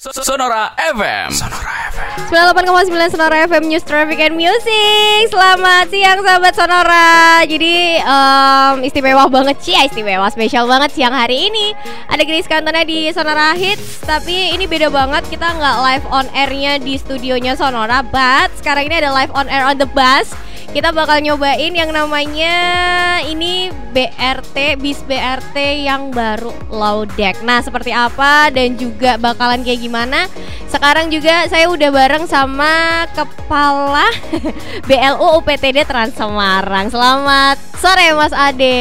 Sonora FM. Sonora FM. 98,9 Sonora FM News Traffic and Music. Selamat siang sahabat Sonora. Jadi um, istimewa banget sih Istimewa spesial banget siang hari ini. Ada Grace Cantona di Sonora Hits Tapi ini beda banget. Kita nggak live on airnya di studionya Sonora But sekarang ini ada live on air on the bus kita bakal nyobain yang namanya ini BRT bis BRT yang baru low deck. Nah, seperti apa dan juga bakalan kayak gimana? Sekarang juga saya udah bareng sama kepala BLU UPTD Trans Semarang. Selamat sore Mas Ade.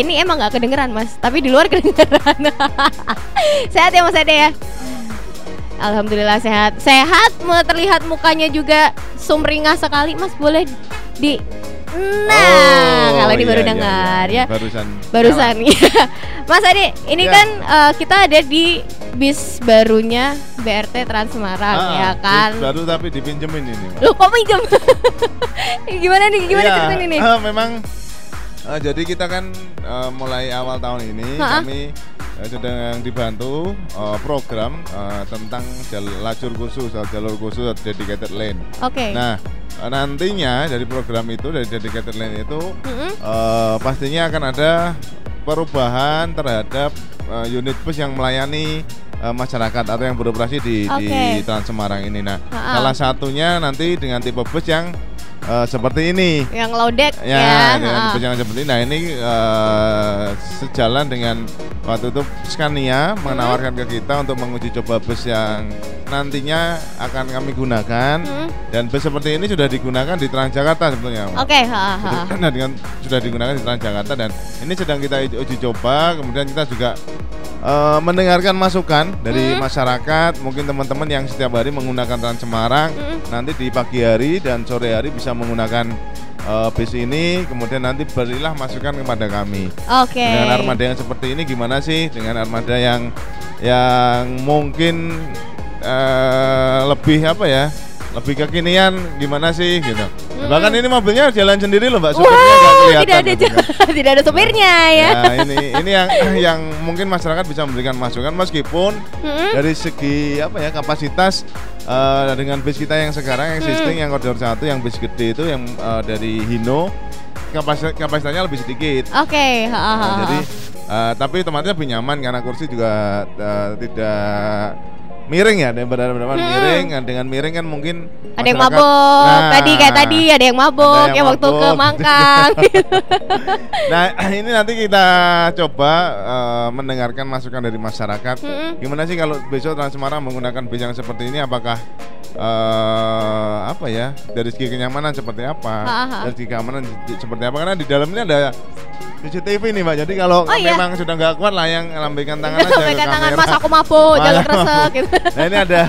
Ini emang nggak kedengeran Mas, tapi di luar kedengeran. Sehat ya Mas Ade ya? Alhamdulillah sehat. Sehat, terlihat mukanya juga sumringah sekali. Mas boleh di Nah, Oh, kalau ini iya, baru iya, dengar iya. ya. Barusan. Barusan ya. Mas Ade, ini Ya. kan eh, kita ada di bis barunya BRT Trans Semarang Ah, ya kan. bis Baru tapi dipinjemin ini. Mas. Lu kok minjem? gimana nih? Gimana Iya, ceritanya nih? eh, memang eh, jadi kita kan eh, mulai awal tahun ini Ha-ha. kami eh, sedang dibantu eh, program eh, tentang lajur khusus atau jalur khusus atau dedicated lane. Oke. Nah, eh, nantinya dari program itu dari dedicated lane itu Mm-mm. eh, pastinya akan ada perubahan terhadap eh, unit bus yang melayani eh, masyarakat atau yang beroperasi di, di Oke. Trans Semarang ini. Nah, Ha-ha. salah satunya nanti dengan tipe bus yang eh, seperti ini. Yang low deck ya. Ya, dengan yang seperti ini. Nah, ini eh, sejalan dengan waktu itu Scania menawarkan ke kita untuk menguji coba bus yang nantinya akan kami gunakan Mm. dan bus seperti ini sudah digunakan di Transjakarta sebetulnya. Oke, ha. Nah, dengan sudah digunakan di Transjakarta dan ini sedang kita uji- coba, kemudian kita juga eh, mendengarkan masukan dari Mm. masyarakat, mungkin teman-teman yang setiap hari menggunakan Trans Semarang, Mm. nanti di pagi hari dan sore hari bisa menggunakan eh, bis ini, kemudian nanti berilah masukan kepada kami. Oke. Dengan armada yang seperti ini gimana sih? Dengan armada yang yang mungkin eh, lebih apa ya? Lebih kekinian gimana sih gitu. Bahkan ini mobilnya jalan sendiri loh Mbak, supirnya Wow, kelihatan. tidak ada gitu kan. tidak ada sopirnya ya. Nah, ini ini yang yang mungkin masyarakat bisa memberikan masukan meskipun Mm-mm. dari segi apa ya kapasitas eh, dengan bis kita yang sekarang existing Hmm. yang koridor satu yang bis gede itu yang eh, dari Hino kapasitas kapasitasnya lebih sedikit. Oke, ha, ha, Nah, jadi eh, tapi otomatis lebih nyaman karena kursi juga eh, tidak miring ya, ada benar benar Hmm. miring. Dengan miring kan mungkin ada yang mabok Nah, tadi kayak tadi ada yang mabok Ada yang ya waktu ke mabok. Mangkang Nah, ini nanti kita coba eh, mendengarkan masukan dari masyarakat. Mm-mm. Gimana sih kalau besok Trans Semarang menggunakan bis yang seperti ini apakah eh, apa ya? Dari segi kenyamanan seperti apa? Ha, ha. Dari segi keamanan seperti apa? Karena di dalamnya ada CCTV nih, Mbak. Jadi kalau Oh, iya. memang sudah nggak kuat lah yang lambaikan tangan aja pegang tangan mas aku mabuk jangan resek gitu Nah, ini ada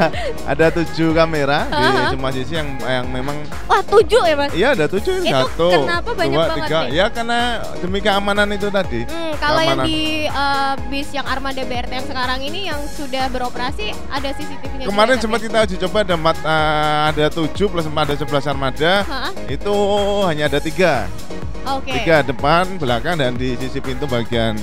ada tujuh kamera di semua sisi yang yang memang wah tujuh ya mas Iya ada tujuh Itu satu, kenapa banyak dua, banget tiga. nih? Ya karena demi keamanan itu tadi. Hmm, kalau yang di uh, bis yang armada BRT yang sekarang ini yang sudah beroperasi ada CCTV-nya Kemarin sempat kita uji coba ada empat, eh, ada tujuh plus empat ada sebelas armada. Ha? Itu hanya ada tiga, Oke. tiga depan, belakang dan di sisi pintu bagian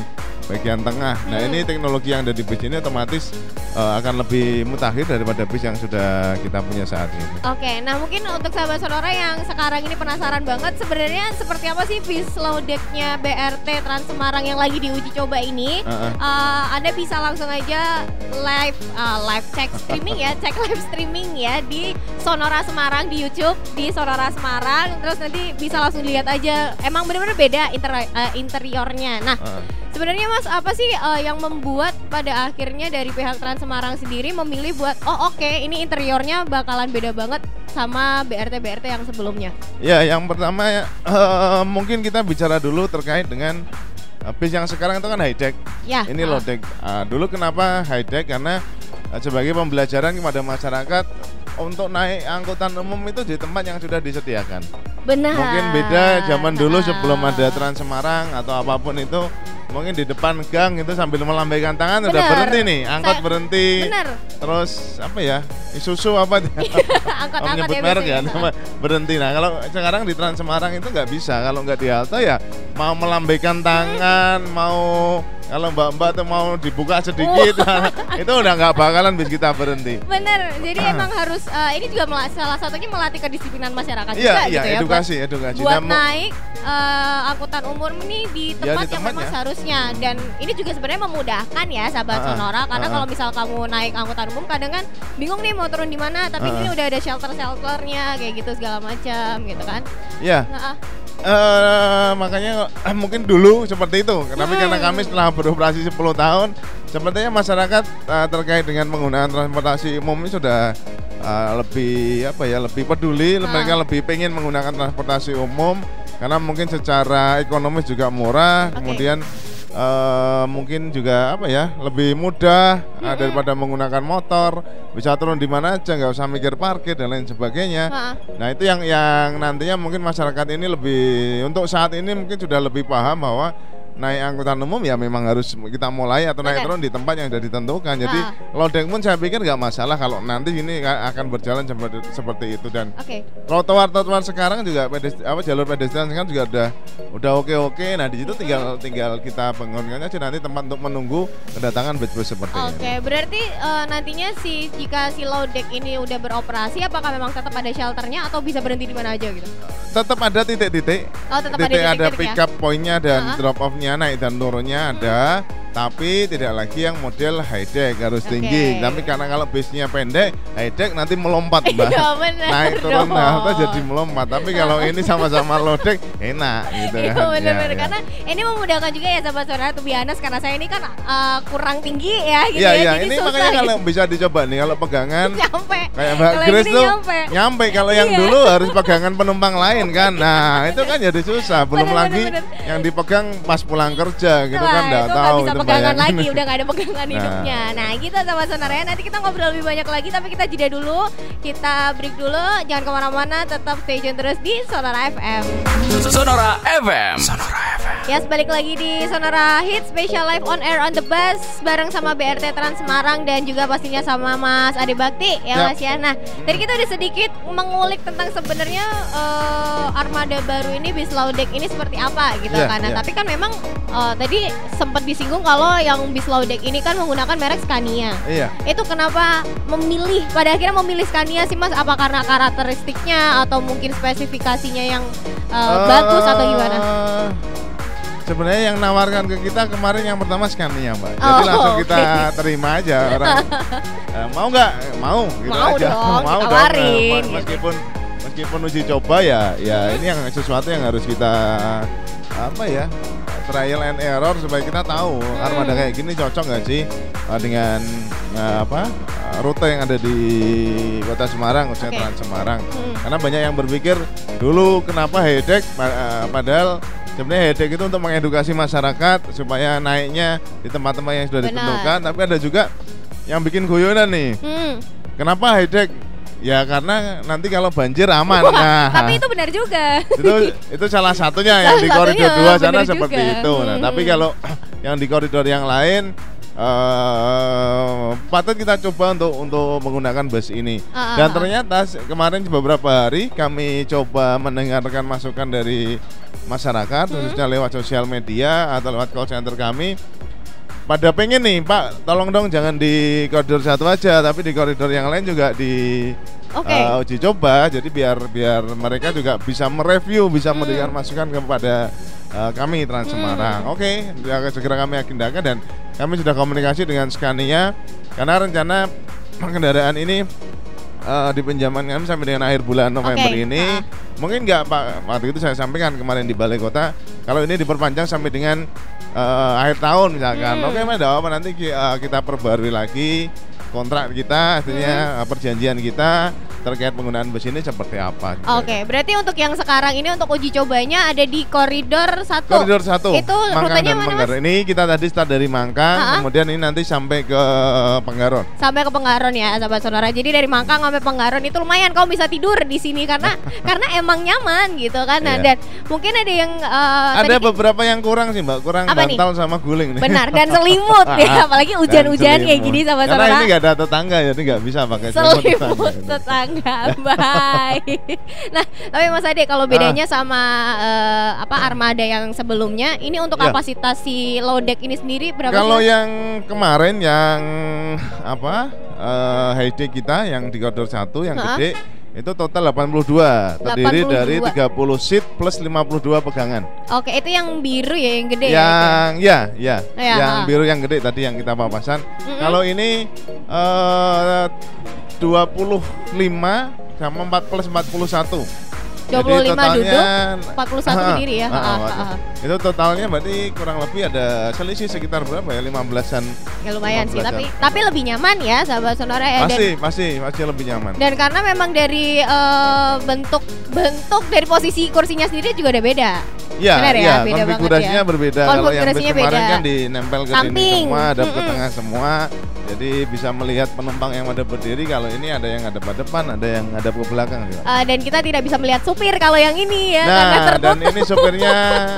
bagian tengah. Nah Hmm. ini teknologi yang ada di bis ini otomatis eh, akan lebih mutakhir daripada bis yang sudah kita punya saat ini. Oke, nah mungkin untuk sahabat sonora yang sekarang ini penasaran banget sebenarnya seperti apa sih bis low deck-nya BRT Trans Semarang yang lagi diuji coba ini? Heeh. Uh, Anda bisa langsung aja live uh, live cek streaming ya, cek live streaming ya di Sonora Semarang di YouTube di Sonora Semarang. Terus nanti bisa langsung dilihat aja. Emang benar-benar beda inter- uh, interiornya. Nah, Heeh. sebenarnya Mas apa sih uh, yang membuat pada akhirnya dari pihak Trans Semarang sendiri memilih buat oh oke ini interiornya bakalan beda banget sama BRT BRT yang sebelumnya. Ya, yang pertama ya, eh, mungkin kita bicara dulu terkait dengan eh, bis yang sekarang itu kan high deck. Ya. Ini uh, low deck. Ah, dulu kenapa high deck? Karena sebagai pembelajaran kepada masyarakat untuk naik angkutan umum itu di tempat yang sudah disediakan. Benar. Mungkin beda zaman dulu sebelum ada Trans Semarang atau apa pun itu mungkin di depan gang itu sambil melambaikan tangan udah Bener. berhenti nih, angkot Saya- berhenti. Bener. Terus apa ya? Isusu apa? Angkot-angkot Oh, nyebut ya merek ya, nama berhenti. Nah, kalau sekarang di Trans Semarang itu nggak bisa. Kalau nggak di halte ya mau melambaikan tangan, mau kalau mbak-mbak tuh mau dibuka sedikit, itu udah nggak bakalan bis kita berhenti. Bener, jadi emang harus eh, ini juga salah satunya melatih kedisiplinan masyarakat Iya, juga iya, gitu ya. buat- edukasi, edukasi. Buat, Nah, mo- naik eh, angkutan umum ini di Ya, tempat di yang memang seharusnya dan ini juga sebenarnya memudahkan ya sahabat Ah, ah, Sonora karena ah, ah. kalau misal kamu naik angkutan umum kadang kan bingung nih mau turun di mana tapi Ah, ini ah. udah ada shelter-shelternya kayak gitu segala macam gitu kan. ya. Nah, ah. Eh, makanya eh, mungkin dulu seperti itu. Tapi karena Hmm. kami setelah beroperasi 10 tahun, sepertinya masyarakat eh, terkait dengan penggunaan transportasi umum ini sudah eh, lebih apa ya, lebih peduli, Ah. mereka lebih pengen menggunakan transportasi umum karena mungkin secara ekonomis juga murah, Oke. kemudian eh, mungkin juga apa ya, lebih mudah eh, daripada menggunakan motor, bisa turun di mana aja, nggak usah mikir parkir dan lain sebagainya. Ah. Nah itu yang yang nantinya mungkin masyarakat ini lebih untuk saat ini mungkin sudah lebih paham bahwa naik angkutan umum ya memang harus kita mulai atau naik turun di tempat yang sudah ditentukan. Jadi Ah. lodeng pun saya pikir nggak masalah kalau nanti ini akan berjalan seperti seperti itu dan Oke. trotoar trotoar sekarang juga pedest- apa jalur pedestrian sekarang juga udah udah oke oke. Nah di situ tinggal tinggal kita bangunkan aja nanti tempat untuk menunggu kedatangan bus-bus seperti Oke, ini. berarti eh, nantinya si jika si low deck ini udah beroperasi apakah memang tetap ada shelternya atau bisa berhenti di mana aja gitu? Tetap ada titik-titik Oh, tetap ada titik ada titik-titik pick ya? up pointnya dan Ah. drop off-nya naik dan turunnya ada tapi tidak lagi yang model high deck harus Oke. tinggi. Tapi karena kalau bisnya pendek high deck nanti melompat mbak. Iya, bener naik turun halte jadi melompat. Tapi kalau ini sama-sama low deck enak gitu Iya kan. benar-benar. Ya, ya. karena ini memudahkan juga ya sahabat saudara tuh biasa karena saya ini kan eh, kurang tinggi ya gitu Iya ya. iya. Jadi ini susah makanya kalau gitu. bisa dicoba nih kalau pegangan nyampe. kayak Mbak Grace gini tuh nyampe. nyampe. Kalau yang Iya. dulu harus pegangan penumpang lain kan. Nah itu kan jadi susah. Belum Bener, lagi bener, bener. yang dipegang pas pulang kerja gitu Wah, kan nggak itu tahu itu pegangan bayangin. lagi udah gak ada pegangan Nah. hidupnya nah gitu sama sonaranya nanti kita ngobrol lebih banyak lagi tapi kita jeda dulu kita break dulu jangan ke mana-mana tetap stay tune terus di Sonora FM Sonora FM. Sonora FM. Ya, balik lagi di Sonora Hit Special Live on Air on the Bus bareng sama BRT Trans Semarang dan juga pastinya sama Mas Ade Bakti ya. Mas ya. Nah, tadi kita udah sedikit mengulik tentang sebenarnya eh, armada baru ini bis low deck ini seperti apa gitu Iya, kan. Nah, iya. tapi kan memang eh, tadi sempat disinggung kalau yang bis low deck ini kan menggunakan merek Scania. iya Itu kenapa memilih pada akhirnya memilih Scania sih Mas? Apa karena karakteristiknya atau mungkin spesifikasinya yang eh, bagus atau gimana? Sebenarnya yang nawarkan ke kita kemarin yang pertama Scania mbak, jadi Oh, langsung kita terima aja orang eh, mau nggak mau gitu Mau aja dong, mau dong Eh, gitu. meskipun meskipun uji coba ya ya ini yang sesuatu yang harus kita apa ya trial and error supaya kita tahu Hmm. armada kayak gini cocok nggak sih eh, dengan eh, apa rute yang ada di kota Semarang khususnya Oke. Trans Semarang Hmm. karena banyak yang berpikir dulu kenapa headek eh, padahal sebenarnya headek itu untuk mengedukasi masyarakat supaya naiknya di tempat-tempat yang sudah Benar. ditentukan tapi ada juga yang bikin guyonan nih Hmm. kenapa headek ya karena nanti kalau banjir aman Wah, nah tapi itu benar juga. itu itu salah satunya yang Salah di koridor dua sana seperti juga. itu nah Hmm. tapi kalau yang di koridor yang lain eh patut kita coba untuk untuk menggunakan bus ini Ah, dan ah, ternyata kemarin beberapa hari kami coba mendengarkan masukan dari masyarakat Hmm. khususnya lewat sosial media atau lewat call center kami pada pengen nih Pak tolong dong jangan di koridor satu aja tapi di koridor yang lain juga di Oke. uh, uji coba jadi biar biar mereka juga bisa mereview bisa Hmm. memberikan masukan kepada uh, kami Trans Semarang oke ya, segera kami agendakan dan kami sudah komunikasi dengan Scania karena rencana kendaraan ini uh, di pinjaman kami sampai dengan akhir bulan November Oke, ini. Ah. mungkin nggak Pak waktu itu saya sampaikan kemarin di balai kota kalau ini diperpanjang sampai dengan uh, akhir tahun misalkan. Hmm. oke nggak apa nanti uh, kita perbarui lagi kontrak kita artinya Hmm. uh, perjanjian kita terkait penggunaan bus ini seperti apa. Oke, berarti untuk yang sekarang ini untuk uji cobanya ada di koridor satu. Koridor satu. Itu Mangkang rutenya mana, Penggaron. Ini kita tadi start dari Mangkang, Ha-ha. kemudian ini nanti sampai ke Penggaron. Sampai ke Penggaron ya, sahabat saudara. Jadi dari Mangkang sampai Penggaron itu lumayan kamu bisa tidur di sini karena karena emang nyaman gitu kan. Nah, Iya. dan mungkin ada yang eh, Ada tadi- beberapa yang kurang sih, Mbak. Kurang Apa nih? bantal sama guling nih. Benar dan selimut ya, apalagi hujan-hujan kayak gini sahabat Karena saudara. ini ada tetangga jadi nggak bisa pakai selimut tetangga baik. Nah, tapi Mas Ade kalau bedanya sama eh, apa armada yang sebelumnya, ini untuk Ya. kapasitas si low deck ini sendiri berapa Kalau yang kemarin yang apa eh HD kita yang di koridor 1 yang Ha-ha. gede itu total 82 terdiri 82. dari 30 seat plus 52 pegangan. Oke, itu yang biru ya, yang gede ya. ya? yang ya ya Ya, yang ha. biru yang gede tadi yang kita papasan. Mm-mm. Kalau ini eh 25 sama 4 plus 41. 25 duduk, 41 Ha, berdiri ya. ha, ha. Itu totalnya berarti kurang lebih ada selisih sekitar berapa ya? 15-an. Ya lumayan sih, 15 tapi ya. tapi lebih nyaman ya sahabat saudara ya dan Masih, masih, masih lebih nyaman. dan karena memang dari eh, bentuk bentuk dari posisi kursinya sendiri juga ada beda. Ya, Benar ya, ya, beda konfigurasinya ya. berbeda. Kalau yang Konfigurasinya kemarin beda. kan dinempel ke Samping. sini semua, ada ke Mm-mm. tengah semua. Jadi bisa melihat penumpang yang ada berdiri. Kalau ini ada yang ada pada depan, ada yang ada ke belakang. Eh, dan kita tidak bisa melihat supir kalau yang ini ya karena Nah, tertutup. dan ini supirnya,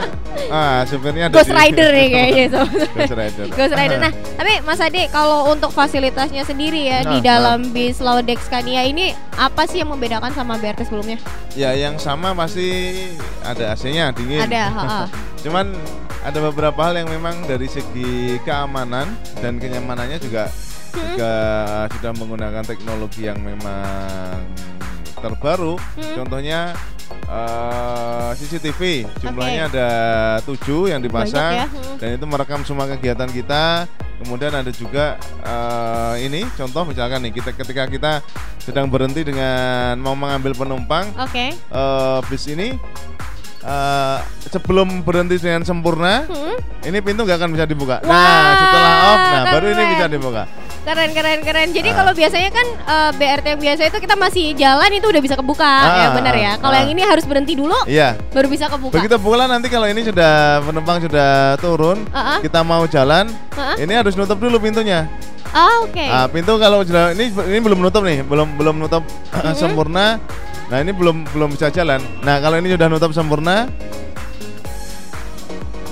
ah, supirnya ada Ghost Rider nih kayaknya sobat. Ghost Rider. Ghost Rider. Nah, tapi Mas Ade kalau untuk fasilitasnya sendiri ya di Nah, dalam bis Laudex Scania ini apa sih yang membedakan sama BRT sebelumnya? Ya, yang sama pasti ada AC-nya dingin. Ada, ha-ha. Cuman ada beberapa hal yang memang dari segi keamanan dan kenyamanannya juga Hmm. juga sudah menggunakan teknologi yang memang terbaru. Hmm. Contohnya eh, CCTV jumlahnya ada tujuh yang dipasang Banyak ya, hmm. dan itu merekam semua kegiatan kita. Kemudian ada juga eh, ini contoh misalkan nih kita ketika kita sedang berhenti dengan mau mengambil penumpang Oke. eh, bis ini eh, sebelum berhenti dengan sempurna Hmm. ini pintu nggak akan bisa dibuka. Wah, nah setelah off, nah baru ini keren. bisa dibuka. Keren keren keren. Jadi Ah. kalau biasanya kan eh, BRT yang biasa itu kita masih jalan itu udah bisa kebuka ya Ah, benar ya. Kalau ah. yang ini harus berhenti dulu Iya. baru bisa kebuka. Begitu pula nanti kalau ini sudah penumpang sudah turun, Ah, ah. kita mau jalan, Ah, ah. ini harus nutup dulu pintunya. Ah, oke. Ah, pintu kalau ini ini belum nutup nih, belum belum nutup sempurna. Nah ini belum belum bisa jalan. Nah kalau ini sudah nutup sempurna,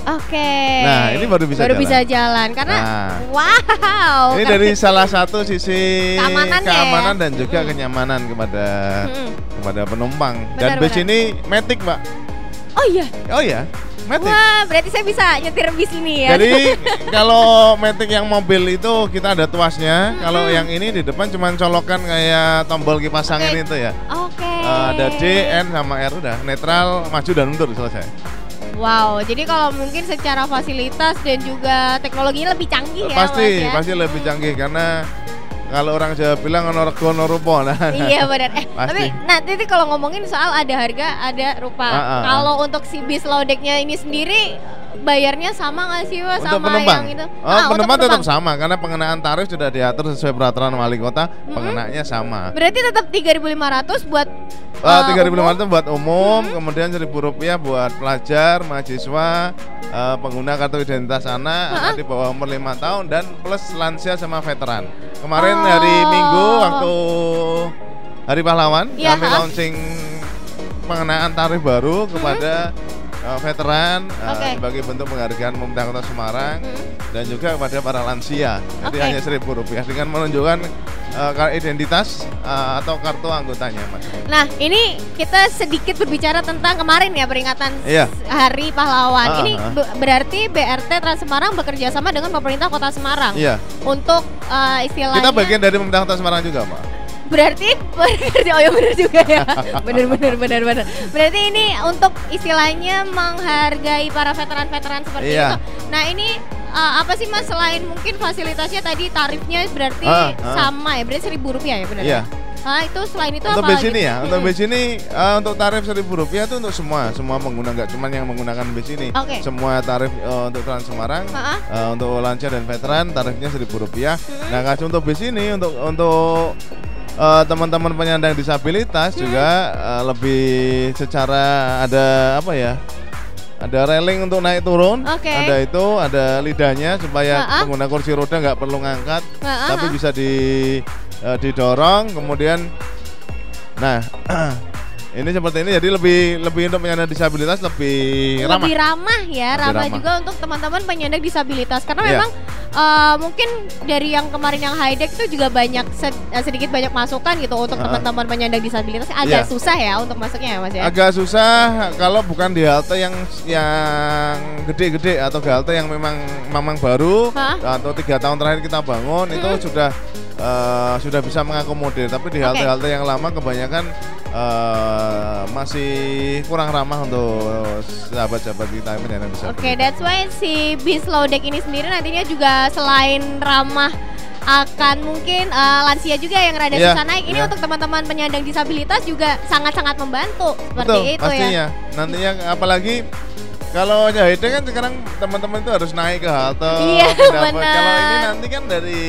Oke. Nah, ini baru bisa baru jalan. bisa jalan karena Nah. wow. ini dari salah satu sisi ya. keamanan dan juga Mm. kenyamanan kepada Mm-mm. kepada penumpang. Benar, dan bis benar. ini matic, Mbak. Oh iya. Oh ya, matic. Wah, berarti saya bisa nyetir bis ini ya. Jadi kalau matic yang mobil itu kita ada tuasnya. Kalau Mm-mm. yang ini di depan cuma colokan kayak tombol kipas angin Oke. itu ya. Oke. Ada D, N sama R udah netral, maju dan mundur selesai. Wow, jadi kalau mungkin secara fasilitas dan juga teknologinya lebih canggih ya, pasti, Mas ya. pasti lebih canggih karena kalau orang Jawa bilang ono rego ono rupa. Nah, iya benar. Eh, Pasti. tapi nah nanti kalau ngomongin soal ada harga, ada rupa. Ah, ah, ah. Kalau untuk si bis lodeknya ini sendiri bayarnya sama nggak sih untuk sama penumpang. yang itu? Oh, Ah, untuk penumpang tetap penumpang. sama karena pengenaan tarif sudah diatur sesuai peraturan wali kota, pengenaannya sama. Berarti tetap 3.500 buat Uh, eh, tiga ribu umum? buat umum, kemudian seribu rupiah buat pelajar, mahasiswa, uh, pengguna kartu identitas anak, anak di bawah umur lima tahun dan plus lansia sama veteran. Kemarin Oh. hari Minggu waktu Hari Pahlawan Iya, kami launching pengenaan tarif baru kepada uh, veteran uh, sebagai bentuk penghargaan pemerintah Kota Semarang Hmm. dan juga kepada para lansia. Jadi hanya seribu rupiah dengan menunjukkan uh, identitas uh, atau kartu anggotanya, Mas. Nah, ini kita sedikit berbicara tentang kemarin ya peringatan Iya. Hari Pahlawan. Ah, ini ah. be- berarti BRT Trans Semarang bekerja sama dengan pemerintah Kota Semarang Iya. untuk eh, istilahnya Kita bagian dari pemerintah Kota Semarang juga, Pak. Berarti bekerja oh ya benar juga ya benar benar benar benar berarti ini untuk istilahnya menghargai para veteran-veteran seperti Iya. itu nah ini eh, apa sih mas selain mungkin fasilitasnya tadi tarifnya berarti Ah, ah. sama ya berarti seribu rupiah ya benar Iya. ya? Ah, itu selain itu Untuk apa ini ya, untuk Hmm. bis ini eh, untuk tarif seribu rupiah itu untuk semua, semua pengguna nggak cuma yang menggunakan bis ini. Oke. Semua tarif eh, untuk Trans Semarang, ah. eh, untuk lansia dan veteran tarifnya seribu rupiah. Hmm. Nah, kasih untuk bis ini untuk untuk eh, teman-teman penyandang disabilitas Hmm. juga eh, lebih secara ada apa ya? Ada railing untuk naik turun, Oke. ada itu, ada lidahnya supaya Ha-ha. pengguna kursi roda nggak perlu ngangkat, Ha-ha. tapi bisa di eh, didorong, kemudian, nah ini seperti ini jadi lebih lebih untuk penyandang disabilitas lebih ramah. lebih ramah ya, Lebih ramah ramah. juga untuk teman-teman penyandang disabilitas karena Iya. memang eh, mungkin dari yang kemarin yang high deck itu juga banyak sed- eh, sedikit banyak masukan gitu untuk Ah. teman-teman penyandang disabilitas agak Iya. susah ya untuk masuknya ya Mas ya. Agak susah kalau bukan di halte yang yang gede-gede atau halte yang memang memang baru Hah? atau tiga tahun terakhir kita bangun itu Mm-mm. sudah eh, sudah bisa mengakomodir. Tapi di halte-halte yang lama kebanyakan eh, masih kurang ramah untuk sahabat-sahabat kita yang penyandang disabilitas. Oke, that's why si bis low deck ini sendiri nantinya juga selain ramah akan mungkin eh, lansia juga yang rada Iya, susah naik. Ini iya. untuk teman-teman penyandang disabilitas juga sangat-sangat membantu seperti Betul, itu pastinya. ya. Nantinya apalagi kalau Nyahide kan sekarang teman-teman itu harus naik ke halte. Iya, benar. Kalau ini nanti kan dari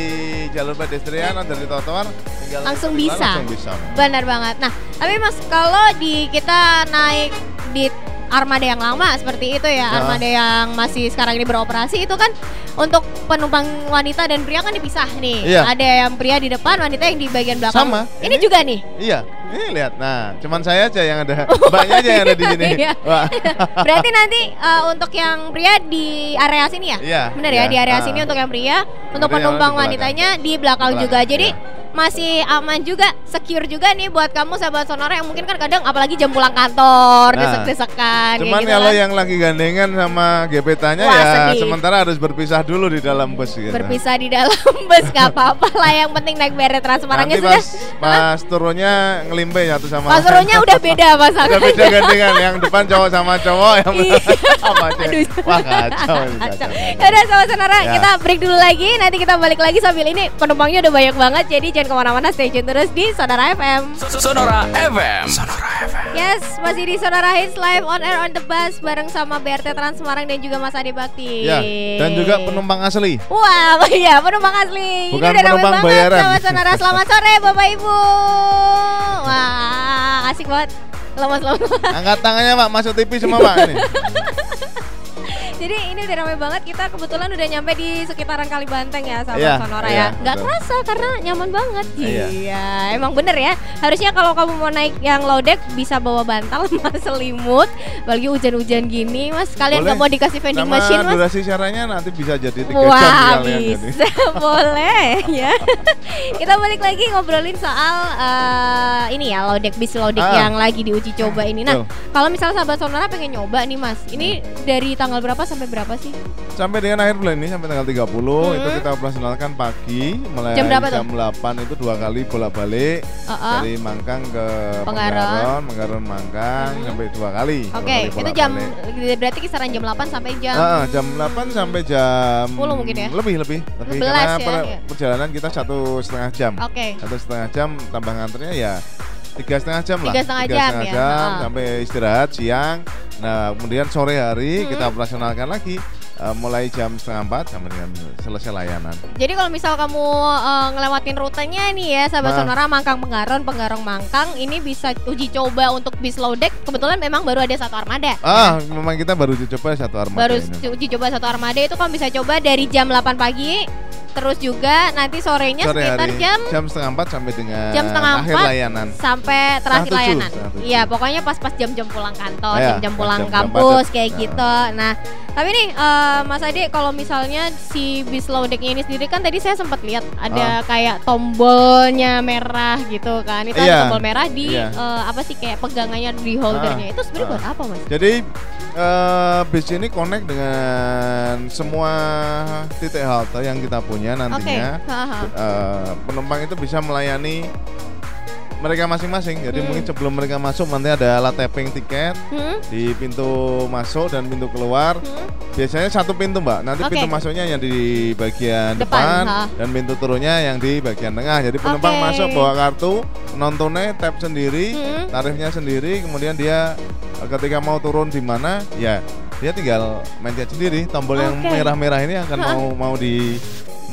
jalur pedestrian atau dari trotoar tinggal Langsung bisa. Langsung bisa. Benar banget. Nah, tapi Mas kalau di kita naik di armada yang lama seperti itu ya, Nah. armada yang masih sekarang ini beroperasi itu kan untuk penumpang wanita dan pria kan dipisah nih. Iya. Ada yang pria di depan, wanita yang di bagian belakang. Sama, Ini, ini- juga nih. Iya, ini lihat. Nah, cuman saya aja yang ada. Mbaknya aja yang ada di sini. Iya. Wah. Berarti nanti uh, untuk yang pria di area sini ya? Iya. Benar ya, iya. di area Ah. sini untuk yang pria, untuk Kemudian penumpang di wanitanya di belakang Belakang, juga. Jadi iya. masih aman juga, secure juga nih buat kamu sahabat sonora yang mungkin kan kadang apalagi jam pulang kantor, Nah, desek-desekan Cuman gitu kalau kan. yang lagi gandengan sama gebetannya Wah, ya sedih. sementara harus berpisah dulu di dalam bus gitu. berpisah di dalam bus gak apa-apa lah yang penting naik beret transparannya sudah pas pas turunnya ngelimpe satu sama Pas lain. turunnya udah beda Udah pasangannya. beda gandengan yang depan cowok sama cowok yang Iya. sama aja. Aduh. Wah kacau Kacau. Ya udah sama sonora Ya. kita break dulu lagi nanti kita balik lagi sambil ini penumpangnya udah banyak banget jadi jangan ke mana-mana stay tune terus di Sonora FM Sonora FM. Sonora FM. Yes masih di Sonora Hits live on air on the bus bareng sama BRT Trans Semarang dan juga Mas Ade Bakti Ya, dan juga penumpang asli. Wah, iya penumpang asli. Bukan Ini udah penumpang banget bayaran. sama Sonora. Selamat sore Bapak Ibu. Wah, asik banget. Lemas-lemas. Angkat tangannya Pak, masuk TV semua Pak ini. Jadi ini udah ramai banget. Kita kebetulan udah nyampe di sekitaran Kalibanteng ya, sahabat Iya, Sonora iya, ya. Betul. kerasa karena nyaman banget. Iya. Iya, emang bener ya. Harusnya kalau kamu mau naik yang low deck bisa bawa bantal sama selimut. Apalagi hujan-hujan gini, Mas. Kalian nggak mau dikasih vending Sama machine, Mas? durasi siarannya nanti bisa jadi 3 jam Wah sekalian jadi. bisa boleh ya. Kita balik lagi ngobrolin soal eh, ini ya lodek bis lodek Ah. yang lagi diuji coba ini. Nah kalau misalnya sahabat sonora pengen nyoba nih mas, ini dari tanggal berapa sampai berapa sih? Sampai dengan akhir bulan ini sampai tanggal 30 itu Hmm. kita operasionalkan pagi mulai Jam berapa tuh? jam 8 itu dua kali bolak-balik Uh-uh. dari Mangkang ke Penggaron. Penggaron, Mangkang Hmm. sampai dua kali. Oke, kali itu jam berarti kisaran jam 8 sampai jam Ah, jam 8 sampai jam 10 mungkin ya? Lebih lebih lebih 11 karena ya, per- iya. perjalanan kita satu setengah jam. Oke. Satu setengah jam tambah nganternya ya tiga setengah jam lah. Tiga setengah jam ya, jam sampai istirahat siang. Nah kemudian sore hari Hmm. kita operasionalkan lagi eh, mulai jam setengah empat sampai dengan selesai layanan. Jadi kalau misal kamu eh, ngelewatin rutenya nih ya sahabat Nah. sonora Mangkang Penggaron Penggarong Mangkang ini bisa uji coba untuk bis low deck. Kebetulan memang baru ada satu armada. Ah memang kita baru uji coba satu armada baru ini. uji coba satu armada itu kamu bisa coba dari jam 8 pagi terus juga nanti sorenya Sore sekitar hari jam jam setengah empat sampai dengan jam setengah akhir empat layanan. sampai terakhir Setengah layanan. Iya, pokoknya pas-pas jam-jam pulang kantor, Iya, jam-jam pas pulang jam-jam kampus padat. kayak Nah. gitu. Nah, tapi nih eh, Mas Ade kalau misalnya si bis low deck-nya ini sendiri kan tadi saya sempat lihat ada kayak tombolnya merah gitu kan. Itu ada Ah. Iya, tombol merah di iya. eh, apa sih kayak pegangannya di holdernya. Ah, Itu sebenarnya ah. buat apa, Mas? Jadi eh, bis ini connect dengan semua titik halte yang kita punya Oke. nantinya. haha. Eh, penumpang itu bisa melayani mereka masing-masing. Jadi Hmm. mungkin sebelum mereka masuk nanti ada alat tapping tiket Hmm? di pintu masuk dan pintu keluar. Hmm? Biasanya satu pintu mbak. Nanti Oke. pintu masuknya yang di bagian Depan, depan, ha. dan pintu turunnya yang di bagian tengah. Jadi penumpang Oke. masuk bawa kartu, nontonnya tap sendiri, Hmm? tarifnya sendiri. Kemudian dia eh, ketika mau turun di mana, ya dia tinggal mencet sendiri. Tombol yang Oke. merah-merah ini akan Ha. mau mau di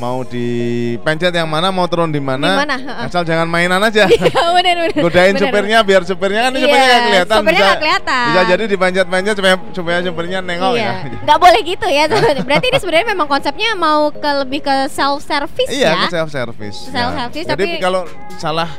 mau dipencet yang mana, mau turun di mana, asal jangan mainan aja. Iya. Godain supirnya biar supirnya kan Iya, supirnya nggak kelihatan. supirnya bisa, kelihatan. Bisa jadi dipencet-pencet supaya supaya supirnya nengok iya. ya. Nggak boleh gitu ya. Berarti ini sebenarnya memang konsepnya mau ke lebih ke self service Iya, ya. ke self service. Self service, Jadi tapi- kalau salah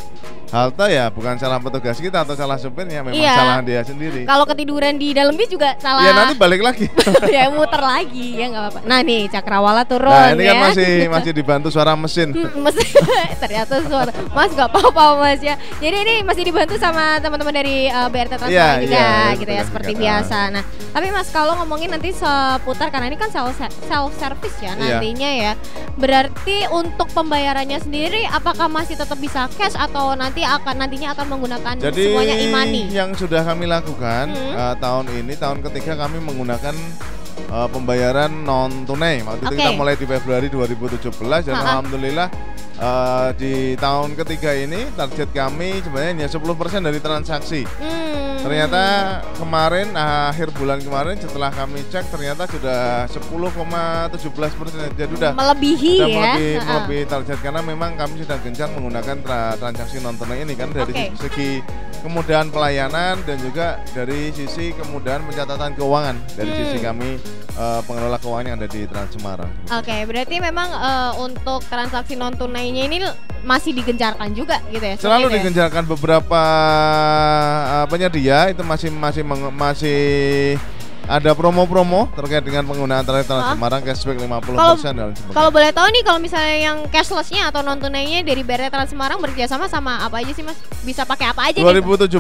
halte ya bukan salah petugas kita atau salah supirnya, memang Iya. salah dia sendiri. Kalau ketiduran di dalam bis juga salah. Iya nanti balik lagi. ya muter lagi ya nggak apa-apa. Nah nih cakrawala turun nah ini ya. kan masih masih dibantu suara mesin. Hmm, Mas, ternyata suara Mas nggak apa-apa Mas ya. Jadi ini masih dibantu sama teman-teman dari uh, BRT Transparan Iya, juga iya, gitu ya seperti betul. biasa. Nah, tapi Mas kalau ngomongin nanti seputar karena ini kan self self service ya Iya. nantinya ya. Berarti untuk pembayarannya sendiri apakah masih tetap bisa cash atau nanti akan nantinya akan menggunakan Jadi semuanya e-money? yang sudah kami lakukan Hmm. eh, tahun ini tahun ketiga kami menggunakan eh, pembayaran non tunai. Waktu itu Oke. kita mulai di Februari 2017 dan Ha-ha. alhamdulillah eh, di tahun ketiga ini target kami sebenarnya hanya 10% dari transaksi. Hmm. Ternyata kemarin akhir bulan kemarin setelah kami cek ternyata sudah 10,17 persen jadi sudah melebihi sudah ya. melebihi, melebihi target karena memang kami sudah gencar menggunakan tra- transaksi non tunai ini kan dari Oke. segi kemudahan pelayanan dan juga dari sisi kemudahan pencatatan keuangan dari Hmm. sisi kami eh, pengelola keuangan yang ada di Trans Semarang. Oke, berarti memang eh, untuk transaksi non tunainya ini masih digencarkan juga gitu ya? Selalu seperti itu ya? digencarkan beberapa eh, penyedia itu masih masih masih ada promo-promo terkait dengan penggunaan tarif Trans? Semarang cashback 50% Kalau- dan sebagainya. Kalau boleh tahu nih, kalau misalnya yang cashlessnya atau non tunainya dari BRT Trans Semarang bekerjasama sama apa aja sih mas? Bisa pakai apa aja nih? 2017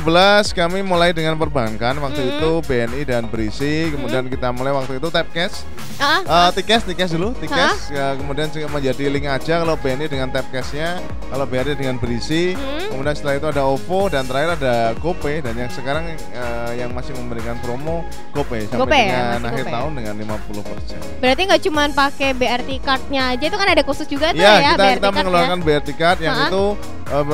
kami mulai dengan perbankan waktu Hmm. itu BNI dan Berisi kemudian kita mulai waktu itu tap cash Ah, uh, tikes tikes dulu tikes ya, kemudian juga menjadi link aja kalau BNI dengan tap cashnya kalau BRI dengan Berisi Hmm. kemudian setelah itu ada OVO dan terakhir ada GoPay dan yang sekarang uh, yang masih memberikan promo GoPay sampai GoPay ya, dengan masih akhir GoPay. tahun dengan 50% berarti nggak cuma pakai BRT cardnya aja itu kan ada khusus juga tuh Ya, ya, kita BRT kita mengeluarkan BRT card yang Ha-ha. itu eh,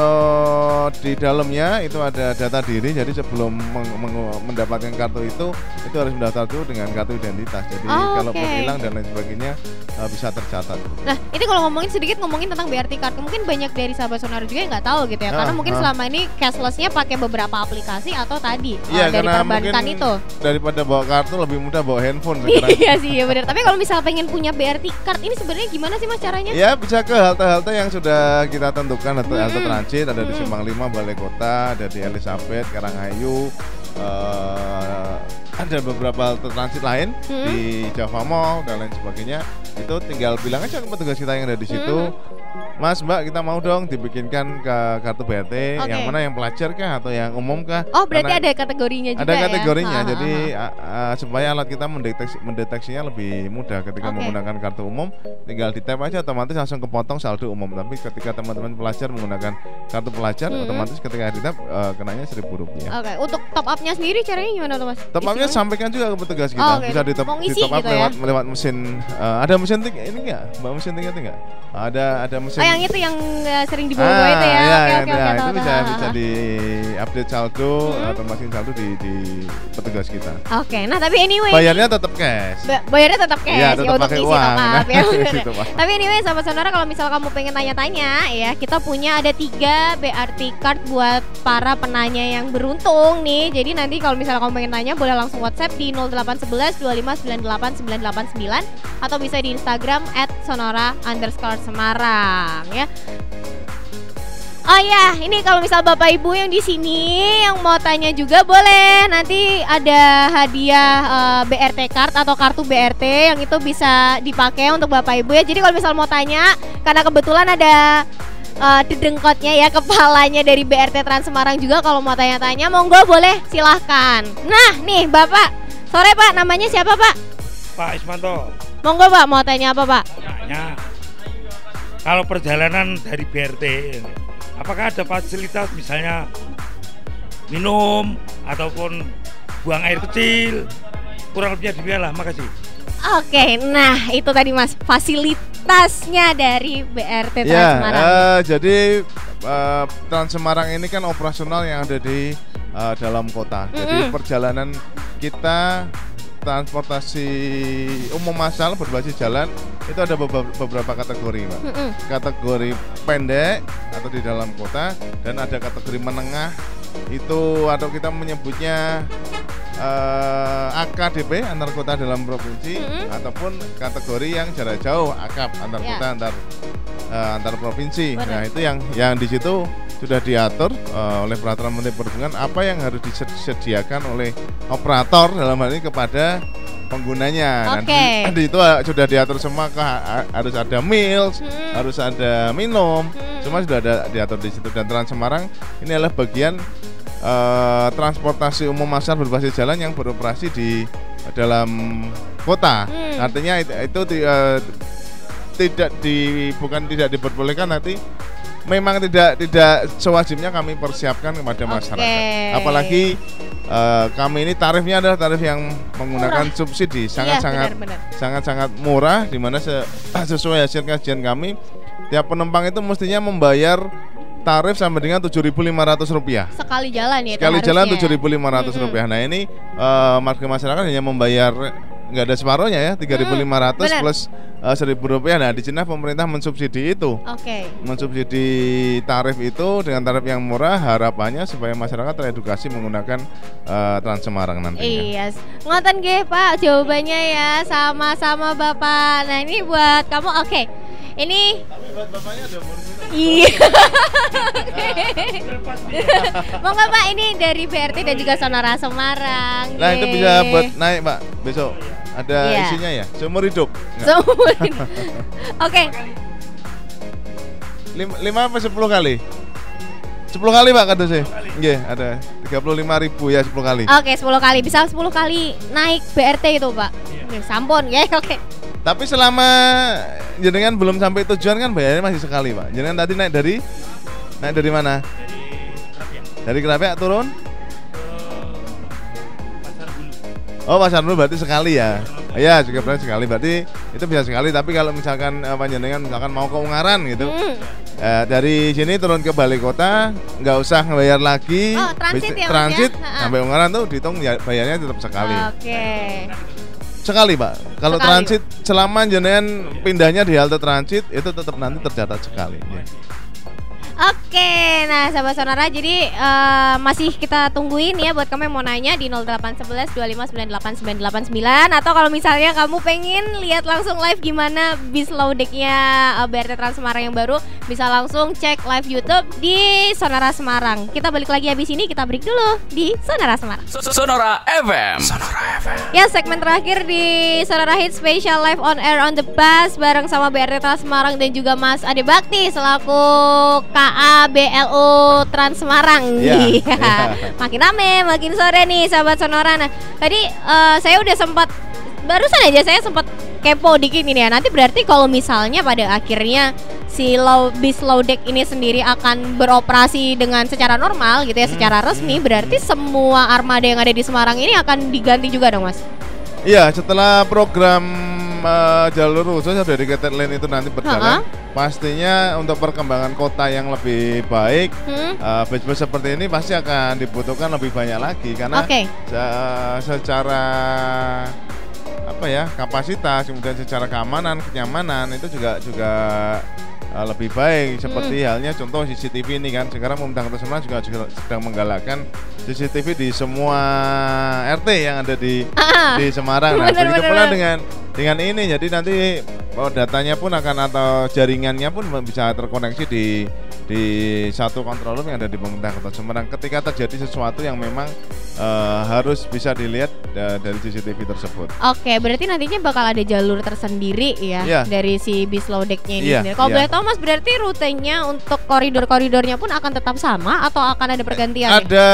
di dalamnya itu ada data diri. Jadi sebelum meng- meng- mendapatkan kartu itu itu harus mendaftar dulu dengan kartu identitas. Jadi Oh, kalau oke. hilang dan lain sebagainya eh, bisa tercatat. Nah, ini kalau ngomongin sedikit ngomongin tentang BRT card, mungkin banyak dari sahabat sonar juga yang nggak tahu gitu ya, Ah, karena mungkin ah. selama ini cashlessnya pakai beberapa aplikasi atau tadi eh, Iya, dari karena perbankan mungkin itu. daripada bawa kartu lebih mudah bawa handphone sekarang. iya sih, iya benar. Tapi kalau misal pengen punya BRT card ini sebenarnya gimana sih mas caranya? Ya bisa ke halte-halte yang sudah kita tentukan halte, halte Mm-mm. transit ada di Mm-mm. Simpang 5 Balai Kota, ada di Elizabeth, Karangayu, eh, ada beberapa halte transit lain Mm-mm. di Java Mall dan lain sebagainya. Itu tinggal bilang aja ke petugas kita yang ada di situ. Mas Mbak kita mau dong dibikinkan ke kartu BRT Oke. yang mana yang pelajar kah atau yang umum kah? Oh, berarti Karena- ada kategorinya juga ada ya? kategorinya, ha, jadi ha. a- a- supaya alat kita mendeteksi, mendeteksinya lebih mudah ketika Oke. menggunakan kartu umum, tinggal di tap aja otomatis langsung kepotong saldo umum. Tapi ketika teman-teman pelajar menggunakan kartu pelajar, Hmm. otomatis ketika di tap eh, kenanya seribu rupiah. Oke, untuk top up-nya sendiri caranya gimana tuh mas? Top up-nya sampaikan juga ke petugas kita, Oh, oke. bisa di top, di top up gitu ya? lewat lewat mesin. eh, ada mesin tik ini enggak? Mbak mesin tiket enggak? Ada ada mesin. Oh yang itu yang uh, sering dibawa Ah, itu ya? iya, oke iya, oke iya, oke. itu tahu, bisa tahu. bisa di update saldo Hmm. atau masukin saldo di di petugas kita. Oke, nah tapi anyway, Bayarnya tetap cash. ba- bayarnya tetap cash Iya, ya tetap untuk pakai uang. top ya. Tapi anyway, sahabat saudara kalau misal kamu pengen tanya-tanya ya, kita punya ada tiga BRT card buat para penanya yang beruntung nih. Jadi nanti kalau misalnya kamu pengen tanya, boleh langsung WhatsApp di 0811 2598 989 atau bisa di Instagram at sonora underscore Semarang ya. Oh ya, ini kalau misal Bapak Ibu yang di sini yang mau tanya juga boleh. Nanti ada hadiah eh, BRT card atau kartu BRT yang itu bisa dipakai untuk Bapak Ibu ya. Jadi kalau misal mau tanya, karena kebetulan ada eh, dedengkotnya ya kepalanya dari BRT Trans Semarang juga kalau mau tanya-tanya monggo boleh silahkan. Nah, nih Bapak, sore Pak, namanya siapa Pak? Pak Ismanto, Monggo Pak, mau tanya apa Pak? tanya kalau perjalanan dari BRT, apakah ada fasilitas misalnya minum ataupun buang air kecil? Kurang lebihnya demikian lah, makasih. Oke, nah itu tadi Mas fasilitasnya dari BRT Trans Ya, Semarang. eh, jadi eh, Trans Semarang ini kan operasional yang ada di eh, dalam kota. Jadi Mm-mm. perjalanan kita transportasi umum massal berbasis jalan itu ada beberapa, kategori, Pak. Mm-mm. Kategori pendek atau di dalam kota dan ada kategori menengah itu atau kita menyebutnya eh, AKDP antar kota dalam provinsi Mm-mm. ataupun kategori yang jarak jauh AKAP antar Ya. kota antar eh, antar provinsi. Benar. Nah, itu yang yang di situ sudah diatur eh, oleh peraturan Menteri Perhubungan apa yang harus disediakan oleh operator dalam hal ini kepada penggunanya. Di, di itu eh, sudah diatur semua ke, harus ada meals, Hmm. harus ada minum, Hmm. semua sudah ada diatur di situ dan Trans Semarang ini adalah bagian eh, transportasi umum massal berbasis jalan yang beroperasi di dalam kota. Hmm. Artinya itu, itu eh, tidak di bukan tidak diperbolehkan nanti memang tidak tidak sewajibnya kami persiapkan kepada masyarakat. Apalagi eh, kami ini tarifnya adalah tarif yang menggunakan subsidi sangat sangat Iya, benar-benar. sangat-sangat murah di mana se- sesuai hasil kajian kami tiap penumpang itu mestinya membayar tarif sampai dengan 7.500 rupiah Sekali jalan ya. sekali jalan harusnya. 7.500 Mm-mm. rupiah nah ini marga masyarakat hanya membayar nggak ada separohnya ya 3.500 benar. plus eh, 1.000 rupiah nah di Cina pemerintah mensubsidi itu Oke. mensubsidi tarif itu dengan tarif yang murah harapannya supaya masyarakat teredukasi menggunakan eh, Trans Semarang nantinya Iya, ngoten nggih Pak jawabannya ya sama-sama Bapak. Nah ini buat kamu oke. Ini Iya. Monggo Pak? Ini dari BRT dan juga Sonora Semarang. Nah itu bisa buat naik pak besok. Ada Iya. isinya ya? Seumur hidup. Nggak? Seumur hidup. Oke, lima, lima apa sepuluh kali? Sepuluh kali pak kata saya. Iya ada. Tiga puluh lima ribu ya sepuluh kali. Oke 10 kali. Bisa 10 kali naik BRT itu Pak. Oke, Sampun. Ya, oke. Tapi selama jenengan belum sampai tujuan kan bayarnya masih sekali pak. Jenengan tadi naik dari naik dari mana? Dari Kerapia turun? Oh pasar dulu berarti sekali ya? Iya juga berarti sekali. Berarti itu bisa sekali. Tapi kalau misalkan apa jenengan misalkan mau ke Ungaran gitu Hmm. Eh, dari sini turun ke balai kota nggak usah ngebayar lagi. Oh, transit ya, Mas, transit ya? Sampai Ungaran tuh dihitung ya- bayarnya tetap sekali. Oke. Sekali pak. Kalau Sekali, transit selama jenengan pindahnya di halte transit itu tetap nanti tercatat sekali. Ya. Oke, nah sahabat sonora, jadi eh, masih kita tungguin ya buat kamu yang mau nanya di 0811 2598989 atau kalau misalnya kamu pengen lihat langsung live gimana bis low decknya eh, BRT Trans Semarang yang baru, bisa langsung cek live YouTube di Sonora Semarang. Kita balik lagi habis ini, kita break dulu di Sonora Semarang. Sonora FM. Sonora FM. Ya segmen terakhir di Sonora Hit Special Live on Air on the Bus bareng sama BRT Trans Semarang dan juga Mas Ade Bakti selaku KABLU Trans Semarang. Iya, Iya. iya. Makin rame, makin sore nih sahabat Sonora. Nah, tadi eh, saya udah sempat barusan aja saya sempat kepo dikit ini ya. Nanti berarti kalau misalnya pada akhirnya si low bis low deck ini sendiri akan beroperasi dengan secara normal gitu ya, secara resmi berarti semua armada yang ada di Semarang ini akan diganti juga dong, Mas. Iya setelah program eh, jalur khusus dari Dedicated Lane itu nanti berjalan pastinya untuk perkembangan kota yang lebih baik Hmm? bis-bis seperti ini pasti akan dibutuhkan lebih banyak lagi karena Oke. se- secara apa ya kapasitas kemudian secara keamanan kenyamanan itu juga juga uh, lebih baik. Seperti Hmm. halnya contoh CCTV ini kan. Sekarang pemerintah Kota Semarang juga, juga sedang menggalakkan CCTV di semua RT yang ada di Ah, di Semarang. Nah begitu pula dengan dengan ini. Jadi nanti oh, datanya pun akan atau jaringannya pun bisa terkoneksi di di satu control room yang ada di pemerintah Kota Semarang ketika terjadi sesuatu yang memang eh, harus bisa dilihat eh, dari CCTV tersebut. Oke, berarti nantinya bakal ada jalur tersendiri ya Iya. dari si bis low decknya ini Iya, sendiri. Kalau iya. boleh tahu Mas, berarti rutenya untuk koridor-koridornya pun akan tetap sama atau akan ada pergantian? Ada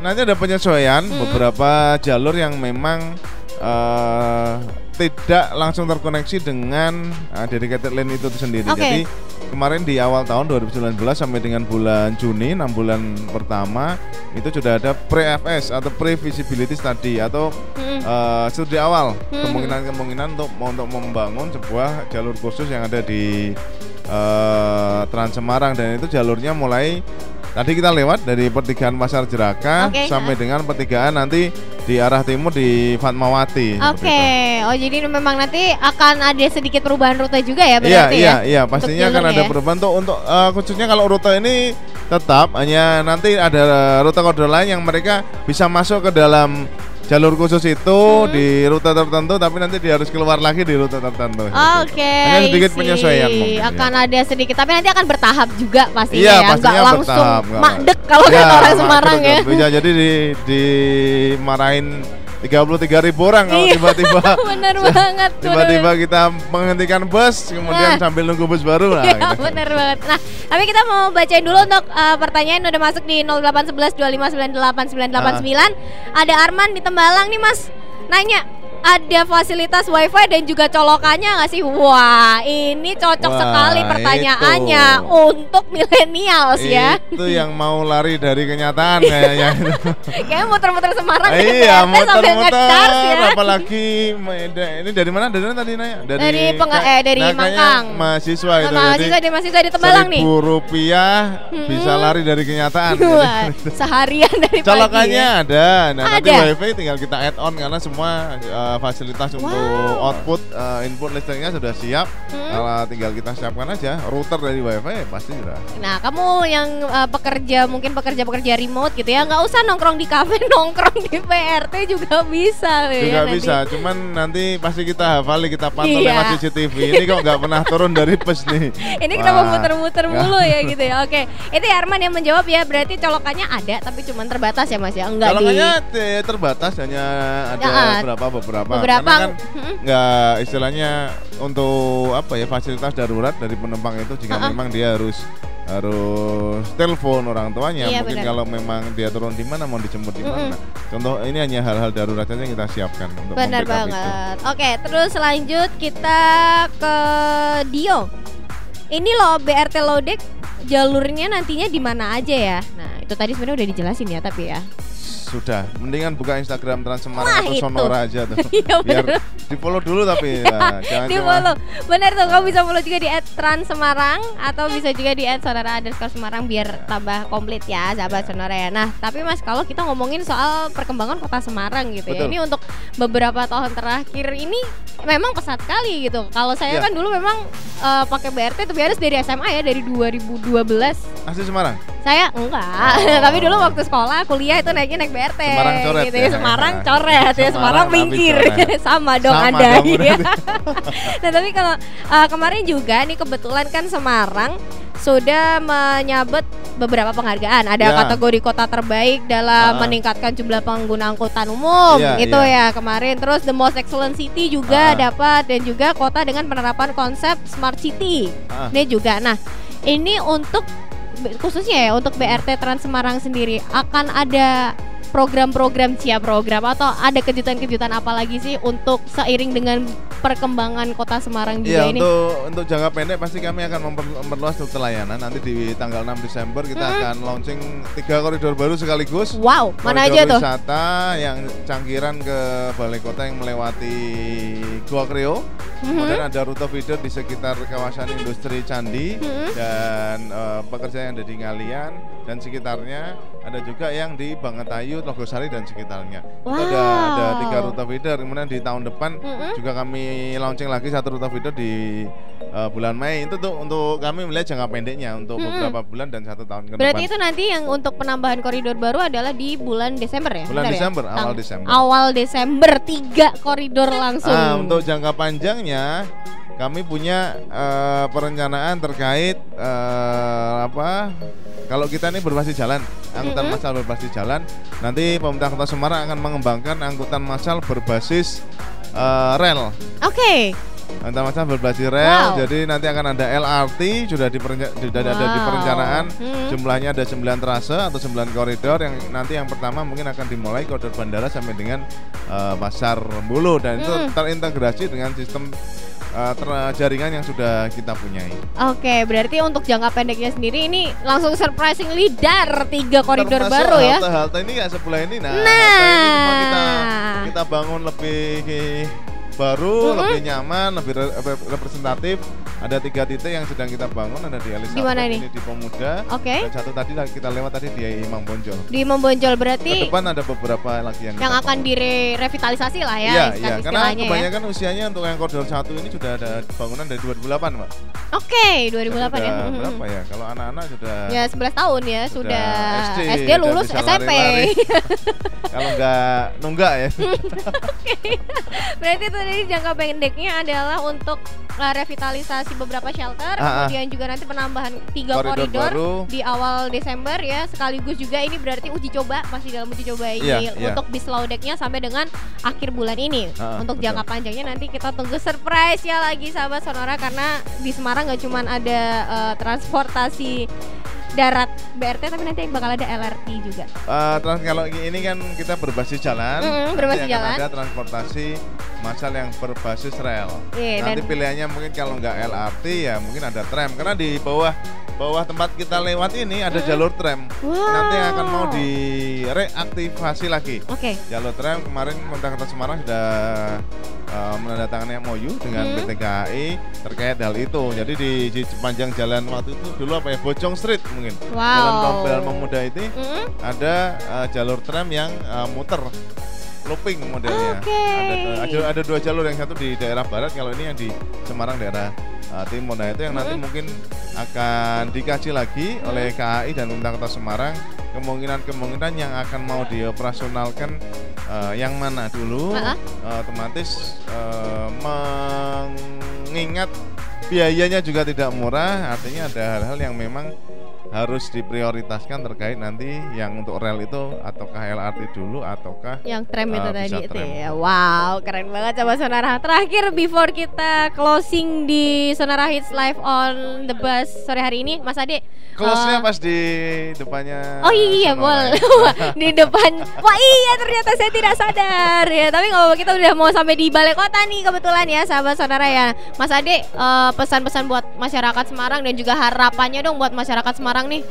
nanti ada penyesuaian Hmm. beberapa jalur yang memang eh, tidak langsung terkoneksi dengan eh, dedicated lane itu sendiri. Oke. Jadi kemarin di awal tahun 2019 sampai dengan bulan Juni 6 bulan pertama itu sudah ada pre-FS atau pre-visibility study atau Hmm. eh, studi awal Hmm. kemungkinan-kemungkinan untuk untuk membangun sebuah jalur khusus yang ada di eh, Trans Semarang dan itu jalurnya mulai tadi kita lewat dari pertigaan Pasar Jeraka Oke, sampai dengan pertigaan nanti di arah timur di Fatmawati. Oke, itu. oh jadi memang nanti akan ada sedikit perubahan rute juga ya Iya, berarti iya, ya? iya, Untuk pastinya akan ada ya? perubahan untuk untuk eh, khususnya kalau rute ini tetap hanya nanti ada rute koridor lain yang mereka bisa masuk ke dalam jalur khusus itu Hmm. di rute tertentu tapi nanti dia harus keluar lagi di rute tertentu. Oke, Hanya sedikit penyesuaian mungkin, ya. Akan ada sedikit, tapi nanti akan bertahap juga pastinya Iya, ya, pastinya langsung bertahap, makdek kalau Ya, kata orang Semarang ya. Bisa jadi di dimarahin 33 ribu orang kalau Iya, tiba-tiba bener banget. tiba-tiba kita menghentikan bus kemudian Nah. sambil nunggu bus baru lah. Iya gitu. bener banget. Nah, tapi kita mau bacain dulu untuk uh, pertanyaan udah masuk di 0811 2598989. Ada Arman di Tembalang nih Mas. Nanya, ada fasilitas wifi dan juga colokannya nggak sih? Wah, ini cocok Wah, sekali pertanyaannya itu. untuk milenials ya. Itu yang mau lari dari kenyataan kayaknya. Kayaknya muter-muter Semarang dari iya, muter-muter. ya. Apalagi ini dari mana? Dari mana tadi nanya? Dari Peng- eh, dari kayaknya Mangkang. Mahasiswa itu. Mahasiswa jadi di mahasiswa di Tembalang nih. rupiah Mm-mm. bisa lari dari kenyataan. Wah, seharian dari pagi. Colokannya ya. ada. Nah, nanti Ada. wifi tinggal kita add on karena semua uh, fasilitas untuk Wow. output uh, input listriknya sudah siap. Hmm. Kalau tinggal kita siapkan aja router dari wifi pasti sudah. Nah, kamu yang uh, pekerja mungkin pekerja-pekerja remote gitu ya, nggak usah nongkrong di kafe, nongkrong di PRT juga bisa. ya, juga nanti. bisa cuman nanti pasti kita hafali kita pantau Iya. lewat CCTV ini kok nggak pernah turun dari bus nih Ini kita mau Wah. muter-muter Ya. mulu ya gitu ya. Oke, itu ya Arman yang menjawab ya. Berarti colokannya ada, tapi cuman terbatas ya Mas ya, enggak di Colokannya te- terbatas hanya ada Ya, ah. beberapa beberapa beberapa. Karena kan nggak istilahnya untuk apa ya fasilitas darurat dari penumpang itu jika Ah, ah. memang dia harus harus telepon orang tuanya Iya, mungkin benar. kalau memang dia turun di mana mau dijemput di mana contoh ini hanya hal-hal darurat saja yang kita siapkan untuk Benar membackup itu. banget. Oke, terus lanjut kita ke Dio. Ini loh BRT Lodek jalurnya nantinya di mana aja ya? Nah, itu tadi sebenarnya udah dijelasin ya, tapi ya. Sudah, mendingan buka Instagram Trans Semarang Wah, atau itu. Sonora aja tuh. Iya, Biar di follow dulu tapi ya, jangan di cuma- follow benar tuh kamu bisa follow juga di @trans Semarang atau bisa juga di @sonora underscore Semarang biar tambah komplit ya sahabat sonora ya nah tapi mas kalau kita ngomongin soal perkembangan kota Semarang gitu ya Betul. ini untuk beberapa tahun terakhir ini memang pesat sekali gitu kalau saya Iya. kan dulu memang eh, pakai BRT tapi harus dari SMA ya dari 2012 Asli Semarang. saya enggak Oh. tapi dulu waktu sekolah kuliah itu naiknya naik BRT Semarang coret gitu ya. ya Semarang coret ya Semarang coret. sama dong Sama ada dong, berarti. nah tapi kalau uh, kemarin juga nih kebetulan kan Semarang sudah menyabet beberapa penghargaan. Ada Ya. kategori kota terbaik dalam Ah. meningkatkan jumlah pengguna angkutan umum, Iya, itu iya. ya kemarin. Terus the most excellent city juga Ah. dapat dan juga kota dengan penerapan konsep smart city. Ah. Ini juga. Nah, ini untuk khususnya ya untuk BRT Trans Semarang sendiri akan ada program-program cia program atau ada kejutan-kejutan apa lagi sih untuk seiring dengan perkembangan kota Semarang juga Iya ini? untuk untuk jangka pendek pasti kami akan memper- memperluas rute layanan nanti di tanggal 6 Desember kita Hmm. akan launching tiga koridor baru sekaligus. Wow, mana Koridor aja tuh? wisata yang cangkiran ke balai kota yang melewati Gua Kreo. Mhm. Kemudian ada rute feeder di sekitar kawasan industri Candi Mhm. dan eh, pekerja yang ada di Ngalian dan sekitarnya. Ada juga yang di Bangetayu, Logosari dan sekitarnya. Itu ada ada Wow. tiga rute feeder. Kemudian di tahun depan Mhm. juga kami launching lagi satu rute feeder di eh, bulan Mei. Itu tuh untuk kami melihat jangka pendeknya untuk Mhm. beberapa bulan dan satu tahun ke Berarti depan. itu nanti yang untuk penambahan koridor baru adalah di bulan Desember ya? Bulan Benar ya? Desember, awal Tang- Desember. Awal Desember tiga koridor langsung. Ah, untuk jangka panjangnya kami punya eh, perencanaan terkait eh, apa? Kalau kita ini berbasis jalan, angkutan Mhm. massal berbasis jalan, nanti pemerintah Kota Semarang akan mengembangkan angkutan massal berbasis eh, rel. Oke. Angkutan massal berbasis rel, Wow. jadi nanti akan ada LRT sudah sudah ada di Wow. perencanaan. Hmm. Jumlahnya ada 9 trase atau 9 koridor yang nanti yang pertama mungkin akan dimulai koridor bandara sampai dengan eh, pasar Bulu dan itu Mm. terintegrasi dengan sistem eh, ter- jaringan yang sudah kita punyai. Oke, berarti untuk jangka pendeknya sendiri ini langsung surprisingly dar tiga koridor Termasuk baru ya. Halte-halte ini nggak sebelah ini. Nah, Nah. halte ini kita kita bangun lebih baru, Mhm. lebih nyaman, lebih re- re- representatif. Ada tiga titik yang sedang kita bangun, ada di Elizabeth, Di mana ini di Pemuda, Oke. dan satu tadi kita lewat tadi di Imam Bonjol. Di Membonjol Ke berarti depan ada beberapa lagi yang yang akan direvitalisasi lah ya, Iya, iya, karena istilahnya ya. kebanyakan usianya untuk yang koridor satu ini sudah ada bangunan dari 2008, Mbak. Oke, 2008 ya. Sudah Mhm. berapa ya? Kalau anak-anak sudah Ya 11 tahun ya sudah, SD, SD dan lulus SMP. kalau nggak nunggak ya. Berarti itu dari jangka pendeknya adalah untuk uh, revitalisasi beberapa shelter, Ah, ah. kemudian juga nanti penambahan tiga Koridor koridor, baru. di awal Desember ya. Sekaligus juga ini berarti uji coba masih dalam uji coba ini Iya, iya. untuk bis Laudeknya sampai dengan akhir bulan ini. Ah, ah, untuk betul. jangka panjangnya nanti kita tunggu surprise ya lagi sahabat Sonora karena di Semarang nggak cuma ada uh, transportasi darat BRT tapi nanti bakal ada LRT juga. Eh, trans kalau ini kan kita berbasis jalan. Mm-mm, nanti berbasis jalan. Ada transportasi massal yang berbasis rel. Iya, nanti dan- pilihannya mungkin kalau nggak LRT ya mungkin ada tram karena di bawah bawah tempat kita lewat ini ada jalur tram. Wow. Nanti akan mau direaktivasi lagi. Oke. Jalur tram kemarin pemerintah Kota Semarang sudah uh, menandatangani MOU dengan Hmm. PT KAI terkait hal itu. Jadi di, di sepanjang jalan waktu itu dulu apa ya Bojong Street mungkin. Wow. Jalan Tompel Pemuda itu Mm-mm. ada uh, jalur tram yang uh, muter looping modelnya. Oke. Ada, ada ada dua jalur yang satu di daerah barat, kalau ini yang di Semarang daerah uh, timur. Nah itu yang nanti mungkin akan dikaji lagi oleh KAI dan pemerintah Kota Semarang. Kemungkinan-kemungkinan yang akan mau dioperasionalkan uh, yang mana dulu? Uh, otomatis uh, mengingat biayanya juga tidak murah. Artinya ada hal-hal yang memang harus diprioritaskan terkait nanti yang untuk rel itu ataukah LRT dulu ataukah yang tram itu Ah, tadi itu tram. ya. Wow keren banget coba Sonara terakhir before kita closing di Sonara Hits live on the bus sore hari ini Mas Ade close-nya eh, pas di depannya Oh iya boleh. Di depan. Wah iya ternyata saya tidak sadar ya. Tapi nggak apa kita udah mau sampai di balai kota nih kebetulan ya sahabat saudara ya. Mas Ade eh, pesan-pesan buat masyarakat Semarang dan juga harapannya dong buat masyarakat Semarang nih.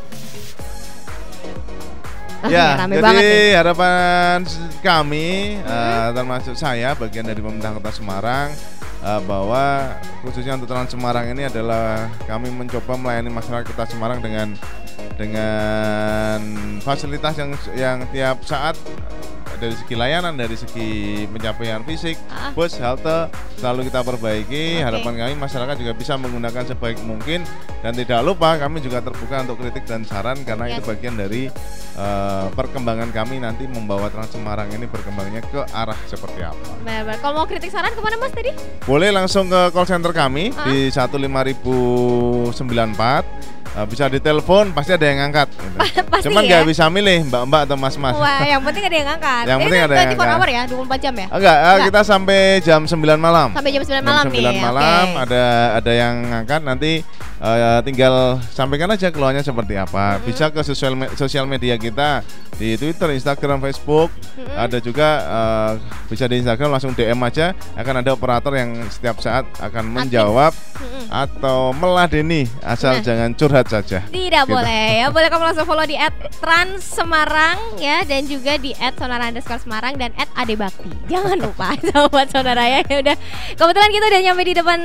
Ah, ya, rame jadi banget nih. harapan kami eh, termasuk saya bagian dari pemerintah Kota Semarang eh, bahwa khususnya untuk Trans Semarang ini adalah kami mencoba melayani masyarakat Kota Semarang dengan dengan fasilitas yang yang tiap saat dari segi layanan, dari segi pencapaian fisik, Ah. bus, halte selalu kita perbaiki. Oke. Harapan kami masyarakat juga bisa menggunakan sebaik mungkin dan tidak lupa kami juga terbuka untuk kritik dan saran karena Yes. itu bagian dari eh, perkembangan kami nanti membawa Trans Semarang ini berkembangnya ke arah seperti apa. Benar-benar. Kalau mau kritik saran ke mana Mas tadi? Boleh langsung ke call center kami Ah. di 15094 Eh, bisa ditelepon pasti ada yang ngangkat gitu. Pasti Cuman ya? nggak bisa milih mbak-mbak atau mas-mas. Wah, yang penting ada yang angkat. Yang Ini penting ada yang 24 angkat. hour ya, 24 jam ya? Enggak, eh, Enggak. kita sampai jam 9 malam. Sampai jam 9 Jam malam 9 nih. malam oke. ada ada yang ngangkat nanti eh, tinggal sampaikan aja keluhannya seperti apa. Bisa ke sosial me- sosial media kita di Twitter, Instagram, Facebook. Mm-mm. Ada juga eh, bisa di Instagram langsung DM aja akan ada operator yang setiap saat akan menjawab Mm-mm. atau meladeni asal Nah. jangan curhat saja. Tidak Gitu. boleh ya, boleh kamu langsung follow di @trans Semarang ya dan juga di @sonara underscore Semarang dan @adebakti. Jangan lupa sobat sonara ya. Ya udah. Kebetulan kita udah nyampe di depan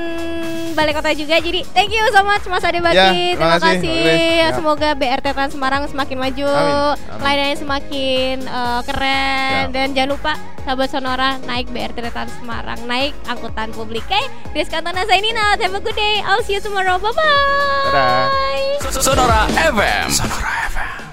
balai kota juga. Jadi thank you so much Mas Adebakti. Ya, Terima terima kasih, kasih. Ya. Semoga BRT Trans Semarang semakin maju, Amin, amin. layanannya semakin eh, keren Ya. dan jangan lupa sahabat sonora naik BRT Trans Semarang, naik angkutan publik. Oke, Grace Kantona out. Have a good day. I'll see you tomorrow. Bye bye. Dadah. Sonora FM. Sonora